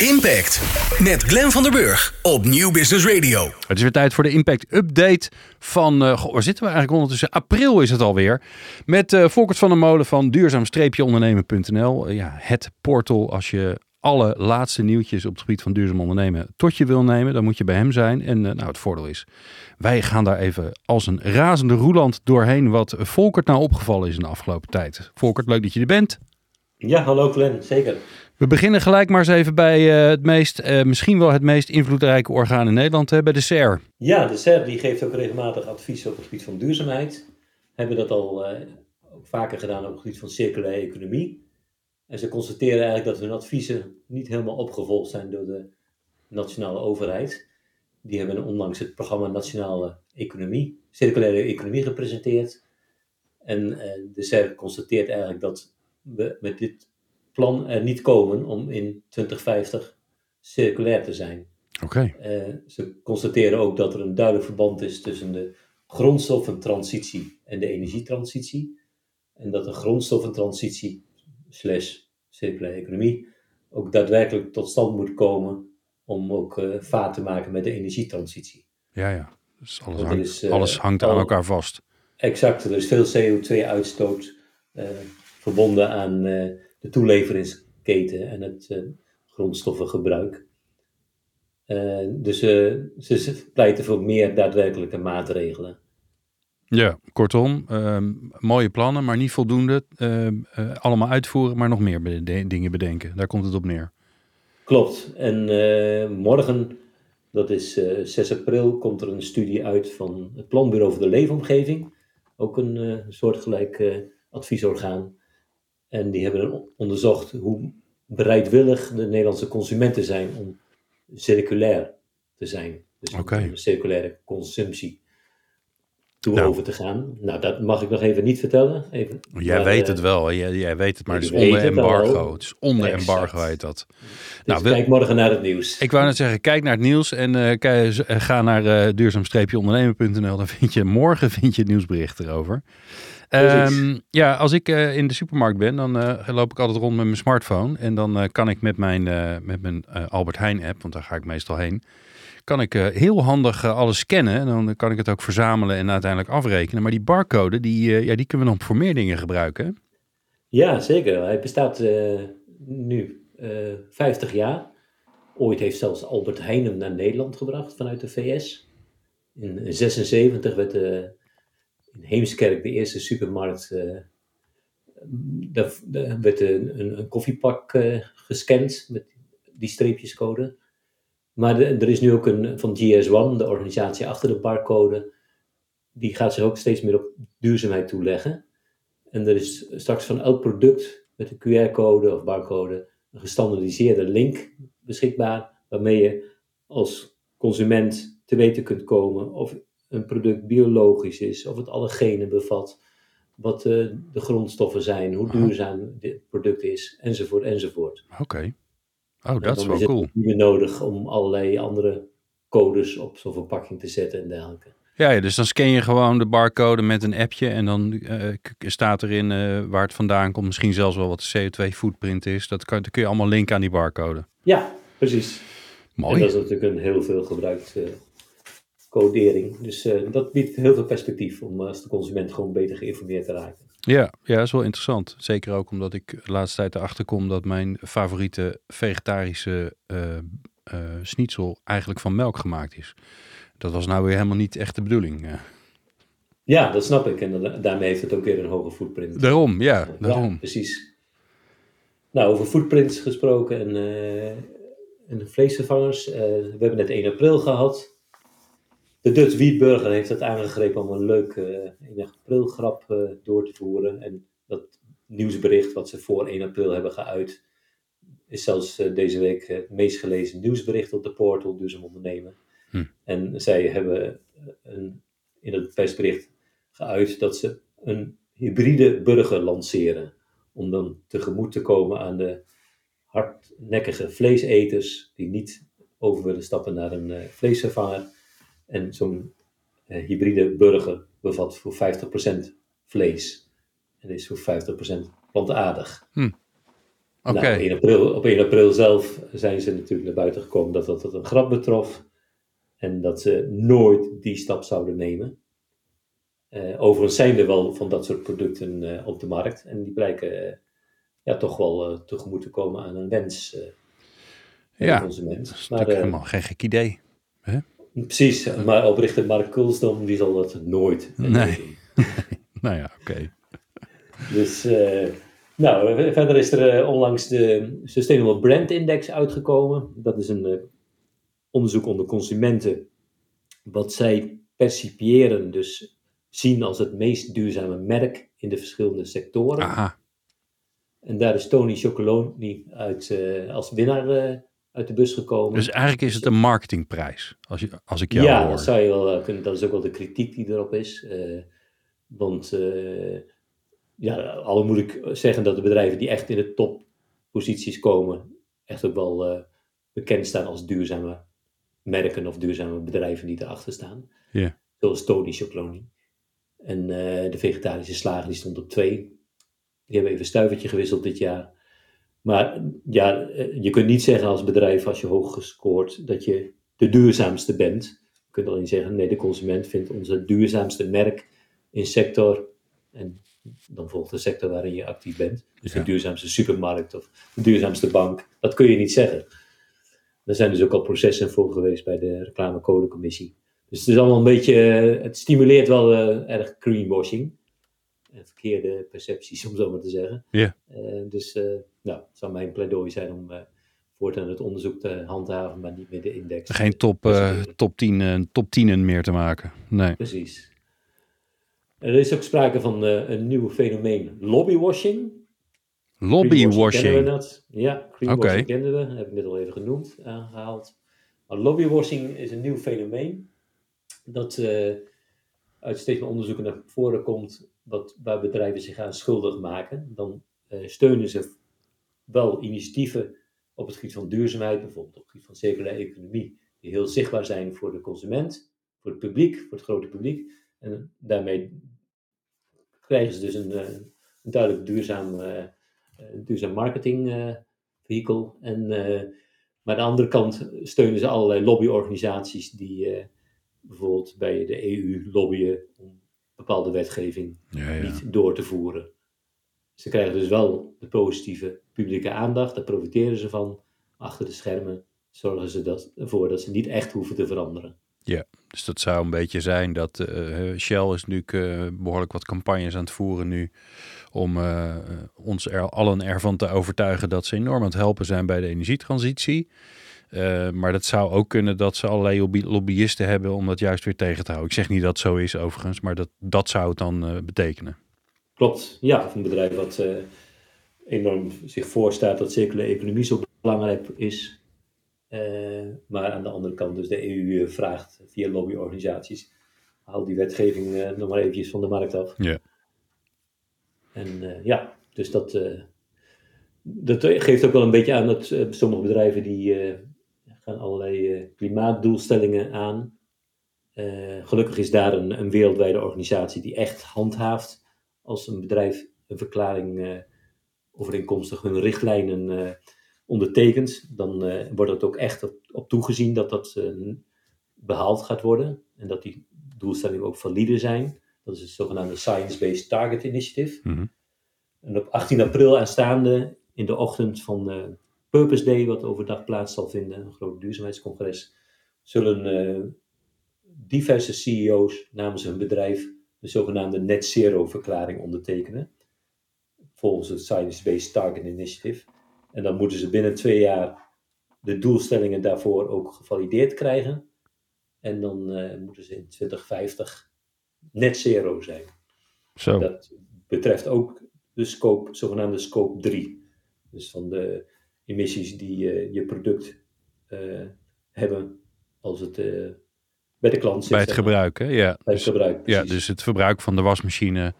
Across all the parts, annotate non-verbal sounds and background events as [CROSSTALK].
Impact met Glenn van der Burg op Nieuw Business Radio. Het is weer tijd voor de Impact Update van, uh, goh, waar zitten we eigenlijk ondertussen? April is het alweer. Met uh, Volkert van der Molen van duurzaam-ondernemen.nl. Uh, ja, het portal als je alle laatste nieuwtjes op het gebied van duurzaam ondernemen tot je wil nemen. Dan moet je bij hem zijn. En nou, het voordeel is, wij gaan daar even als een razende roeland doorheen wat Volkert nou opgevallen is in de afgelopen tijd. Volkert, leuk dat je er bent. Ja, hallo Glenn, zeker. We beginnen gelijk maar eens even bij uh, het meest, uh, misschien wel het meest invloedrijke orgaan in Nederland, hè, bij de SER. Ja, de SER die geeft ook regelmatig advies op het gebied van duurzaamheid. Hebben dat al ook vaker gedaan op het gebied van circulaire economie. En ze constateren eigenlijk dat hun adviezen niet helemaal opgevolgd zijn door de nationale overheid. Die hebben onlangs het programma Nationale Economie, Circulaire Economie gepresenteerd. En de SER constateert eigenlijk dat we met dit plan er niet komen om in 2050 circulair te zijn. Oké. Okay. Uh, ze constateren ook dat er een duidelijk verband is tussen de grondstoffentransitie en de energietransitie. En dat de grondstoffentransitie slash circulaire economie ook daadwerkelijk tot stand moet komen om ook uh, vaart te maken met de energietransitie. Ja, ja. Dus alles, hangt, is, uh, alles hangt aan elkaar vast. Exact. Er is veel CO2-uitstoot verbonden aan de toeleveringsketen en het uh, grondstoffengebruik. Uh, dus uh, ze pleiten voor meer daadwerkelijke maatregelen. Ja, kortom, ehm, mooie plannen, maar niet voldoende. Ehm, allemaal uitvoeren, maar nog meer bede dingen bedenken. Daar komt het op neer. Klopt. En morgen, dat is 6 april, komt er een studie uit van het Planbureau voor de Leefomgeving. Ook een soortgelijk adviesorgaan. En die hebben onderzocht hoe bereidwillig de Nederlandse consumenten zijn om circulair te zijn. Dus okay. om circulaire consumptie toe nou. over te gaan. Nou, dat mag ik nog even niet vertellen. Even, jij maar, weet het wel, jij, jij, weet het, maar het is onder embargo. Het, is onder exact. embargo heet dat. Dus nou, kijk morgen naar het nieuws. Ik wou net zeggen, kijk naar het nieuws en uh, kijk, ga naar uh, duurzaam-ondernemen.nl. Dan vind je morgen vind je het nieuwsbericht erover. Um, ja, als ik uh, in de supermarkt ben, dan uh, loop ik altijd rond met mijn smartphone. En dan uh, kan ik met mijn, met mijn Albert Heijn app, want daar ga ik meestal heen, kan ik heel handig alles scannen. En dan kan ik het ook verzamelen en uiteindelijk afrekenen. Maar die barcode, die, ja, die kunnen we nog voor meer dingen gebruiken. Ja, zeker. Hij bestaat nu 50 jaar. Ooit heeft zelfs Albert Heijn hem naar Nederland gebracht vanuit de VS. In 76 werd de in Heemskerk, de eerste supermarkt, uh, daar, werd een, koffiepak uh, gescand met die streepjescode. Maar er is nu ook een van GS1, de organisatie achter de barcode, die gaat zich ook steeds meer op duurzaamheid toeleggen. En er is straks van elk product met een QR-code of barcode een gestandardiseerde link beschikbaar, waarmee je als consument te weten kunt komen of een product biologisch is, of het alle genen bevat, wat uh, de grondstoffen zijn, hoe duurzaam dit product is, enzovoort, enzovoort. Oké. Okay. Oh, dat is wel is cool. Niet meer nodig om allerlei andere codes op zo'n verpakking te zetten en dergelijke. Ja, ja, dus dan scan je gewoon de barcode met een appje en dan uh, staat erin uh, waar het vandaan komt. Misschien zelfs wel wat de CO2-footprint is. Dat, kan, kun je allemaal linken aan die barcode. Ja, precies. Mooi. En dat is natuurlijk een heel veel gebruikt codering. Dus uh, dat biedt heel veel perspectief om als de consument gewoon beter geïnformeerd te raken. Ja, ja, dat is wel interessant. Zeker ook omdat ik de laatste tijd erachter kom dat mijn favoriete vegetarische uh, uh, schnitzel eigenlijk van melk gemaakt is. Dat was nou weer helemaal niet echt de bedoeling. Ja, dat snap ik. En daarmee heeft het ook weer een hoge footprint. Daarom, ja. Daarom. Ja, precies. Nou, over footprints gesproken en, en vleesvervangers. We hebben net 1 april gehad. De Dutch Wietburger heeft het aangegrepen om een leuke uh, 1 april grap uh, door te voeren. En dat nieuwsbericht wat ze voor 1 april hebben geuit, is zelfs uh, deze week het meest gelezen nieuwsbericht op de portal Duurzaam Ondernemen. Hm. En zij hebben een, in het persbericht geuit dat ze een hybride burger lanceren. Om dan tegemoet te komen aan de hardnekkige vleeseters die niet over willen stappen naar een vleesvervanger. En zo'n uh, hybride burger bevat voor 50% vlees. En is voor 50% plantaardig. Hm. Oké. Nou, op, 1 april, op 1 april zelf zijn ze natuurlijk naar buiten gekomen dat dat, dat een grap betrof. En dat ze nooit die stap zouden nemen. Eh, overigens zijn er wel van dat soort producten eh, op de markt. En die blijken eh, ja, toch wel eh, tegemoet te komen aan een wens eh, van Ja, de consument. Dat is Maar, natuurlijk eh, helemaal geen gek idee. Precies, maar oprichter Mark Kulsdom die zal dat nooit Nee. [LAUGHS] doen. Nou ja, oké. Dus, eh, nou, verder is er eh, onlangs de Sustainable Brand Index uitgekomen. Dat is een eh, onderzoek onder consumenten. Wat zij percipiëren, dus zien als het meest duurzame merk in de verschillende sectoren. Aha. En daar is Tony Chocoloni uit, als winnaar uit de bus gekomen. Dus eigenlijk is het een marketingprijs, als, je, als ik jou ja, hoor. dat zou je wel eh, kunnen. Dat is ook wel de kritiek die erop is. Eh, want eh, ja, al moet ik zeggen dat de bedrijven die echt in de topposities komen, echt ook wel bekend staan als duurzame merken of duurzame bedrijven die erachter staan. Ja. Zoals Tony Chocoloni. En de vegetarische slager die stond op twee. Die hebben even een stuivertje gewisseld dit jaar. Maar ja, eh, je kunt niet zeggen als bedrijf, als je hoog gescoord, dat je de duurzaamste bent. Je kunt alleen zeggen, nee, de consument vindt onze duurzaamste merk in sector. En dan volgt de sector waarin je actief bent. Dus Ja. de duurzaamste supermarkt of de duurzaamste bank. Dat kun je niet zeggen. Er zijn dus ook al processen voor geweest bij de reclamecodecommissie. Dus het is allemaal een beetje, eh, het stimuleert wel eh, erg greenwashing. En verkeerde percepties, [LAUGHS] om zo maar te zeggen. Ja. Eh, dus eh, nou, het zou mijn pleidooi zijn om eh, voortaan het onderzoek te handhaven, maar niet meer de index. Geen top, eh, top, 10, eh, top 10 meer te maken. Nee. Precies. Er is ook sprake van een nieuw fenomeen, lobbywashing. Greenwashing kennen we Lobbywashing. dat. Ja, greenwashing Oké. kennen we, heb ik net al even genoemd, aangehaald. Maar lobbywashing is een nieuw fenomeen dat uit steeds meer onderzoeken naar voren komt, wat, waar bedrijven zich aan schuldig maken. Dan eh, steunen ze wel initiatieven op het gebied van duurzaamheid, bijvoorbeeld op het gebied van circulaire economie, die heel zichtbaar zijn voor de consument, voor het publiek, voor het grote publiek. En daarmee krijgen ze dus een, eh, duidelijk duurzaam, eh, duurzaam marketing vehikel. En, maar aan de andere kant steunen ze allerlei lobbyorganisaties die bijvoorbeeld bij de EU lobbyen bepaalde wetgeving Ja, ja. niet door te voeren. Ze krijgen dus wel de positieve publieke aandacht, daar profiteren ze van. Achter de schermen zorgen ze dat, ervoor dat ze niet echt hoeven te veranderen. Dus dat zou een beetje zijn dat eh, Shell is nu eh, behoorlijk wat campagnes aan het voeren nu. Om eh, ons er allen ervan te overtuigen dat ze enorm aan het helpen zijn bij de energietransitie. Eh, maar dat zou ook kunnen dat ze allerlei lobby- lobbyisten hebben om dat juist weer tegen te houden. Ik zeg niet dat het zo is overigens, maar dat, dat zou het dan eh, betekenen. Klopt, ja, of een bedrijf wat eh, enorm zich voorstaat dat circulaire economie zo belangrijk is. Maar aan de andere kant, dus de EU vraagt via lobbyorganisaties, haal die wetgeving nog maar eventjes van de markt af. Ja. En ja, dus dat, dat geeft ook wel een beetje aan dat sommige bedrijven die gaan allerlei eh, klimaatdoelstellingen aan. Eh, gelukkig is daar een, een wereldwijde organisatie die echt handhaaft als een bedrijf een verklaring eh, overeenkomstig hun richtlijnen ondertekent, dan wordt het ook echt op, op toegezien dat dat eh, behaald gaat worden en dat die doelstellingen ook valide zijn. Dat is het zogenaamde Science-Based Target Initiative. Mhm. En op 18 april aanstaande, in de ochtend van Purpose Day, wat overdag plaats zal vinden, een groot duurzaamheidscongres, zullen eh, diverse CEO's namens hun bedrijf de zogenaamde Net Zero verklaring ondertekenen. Volgens het Science-Based Target Initiative. En dan moeten ze binnen twee jaar de doelstellingen daarvoor ook gevalideerd krijgen. En dan eh, moeten ze in 2050 net zero zijn. Zo. Dat betreft ook de scope, zogenaamde scope 3. Dus van de emissies die eh, je product eh, hebben als het eh, bij de klant zit. Bij het gebruik, hè? Ja. Bij Dus, het gebruik, ja, dus het verbruik van de wasmachine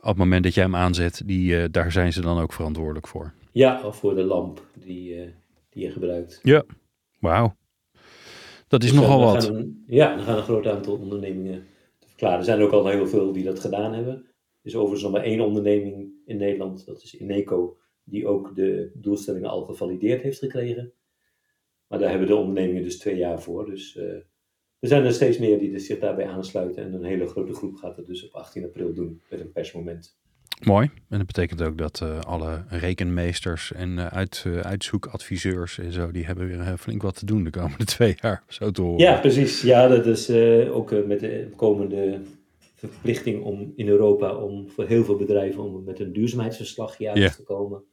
op het moment dat jij hem aanzet, die, daar zijn ze dan ook verantwoordelijk voor. Ja, of voor de lamp die, die je gebruikt. Wauw. Dat is Dus, nogal wat. een- ja, dan gaan een groot aantal ondernemingen te verklaren. Er zijn ook al heel veel die dat gedaan hebben. Er is overigens nog maar één onderneming in Nederland, dat is Ineco, die ook de doelstellingen al gevalideerd heeft gekregen. Maar daar hebben de ondernemingen dus twee jaar voor. Dus er zijn er steeds meer die zich daarbij aansluiten. En een hele grote groep gaat het dus op 18 april doen met een persmoment. Mooi. En dat betekent ook dat uh, alle rekenmeesters en uh, uit, uh, uitzoekadviseurs en zo, die hebben weer flink wat te doen de komende [LAUGHS] twee jaar, zo te horen. Ja, precies. Ja, dat is ook met de komende verplichting om in Europa om voor heel veel bedrijven om met een duurzaamheidsverslag te komen.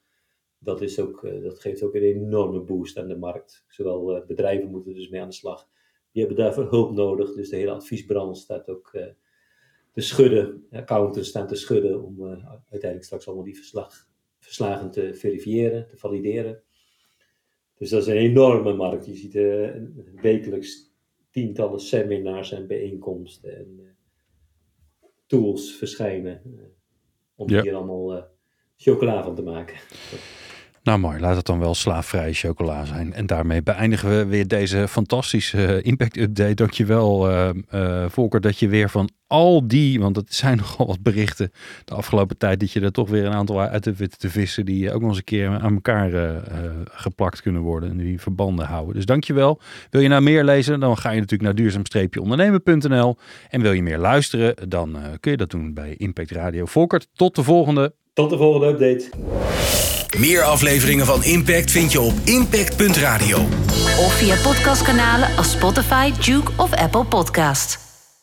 Dat, is ook, dat geeft ook een enorme boost aan de markt. Zowel bedrijven moeten dus mee aan de slag. Die hebben daarvoor hulp nodig. Dus de hele adviesbranche staat ook te schudden, accountants staan te schudden om uiteindelijk straks allemaal die verslag, verslagen te verifiëren, te valideren. Dus dat is een enorme markt. Je ziet wekelijks tientallen seminars en bijeenkomsten en tools verschijnen om ja. hier allemaal chocola van te maken. Nou mooi, laat het dan wel slaafvrije chocola zijn. En daarmee beëindigen we weer deze fantastische eh, impact update. Dankjewel uh, uh, Volker dat je weer van al die, want het zijn [LAUGHS] nogal wat berichten de afgelopen tijd, dat je er toch weer een aantal uit hebt weten te vissen die ook nog eens een keer aan elkaar geplakt kunnen worden en die verbanden houden. Dus dankjewel. Wil je nou meer lezen, dan ga je natuurlijk naar duurzaam-ondernemen.nl en wil je meer luisteren, dan kun je dat doen bij Impact Radio. Volker, tot de volgende. Tot de volgende update. Meer afleveringen van Impact vind je op impact.radio. Of via podcastkanalen als Spotify, Duke of Apple Podcast.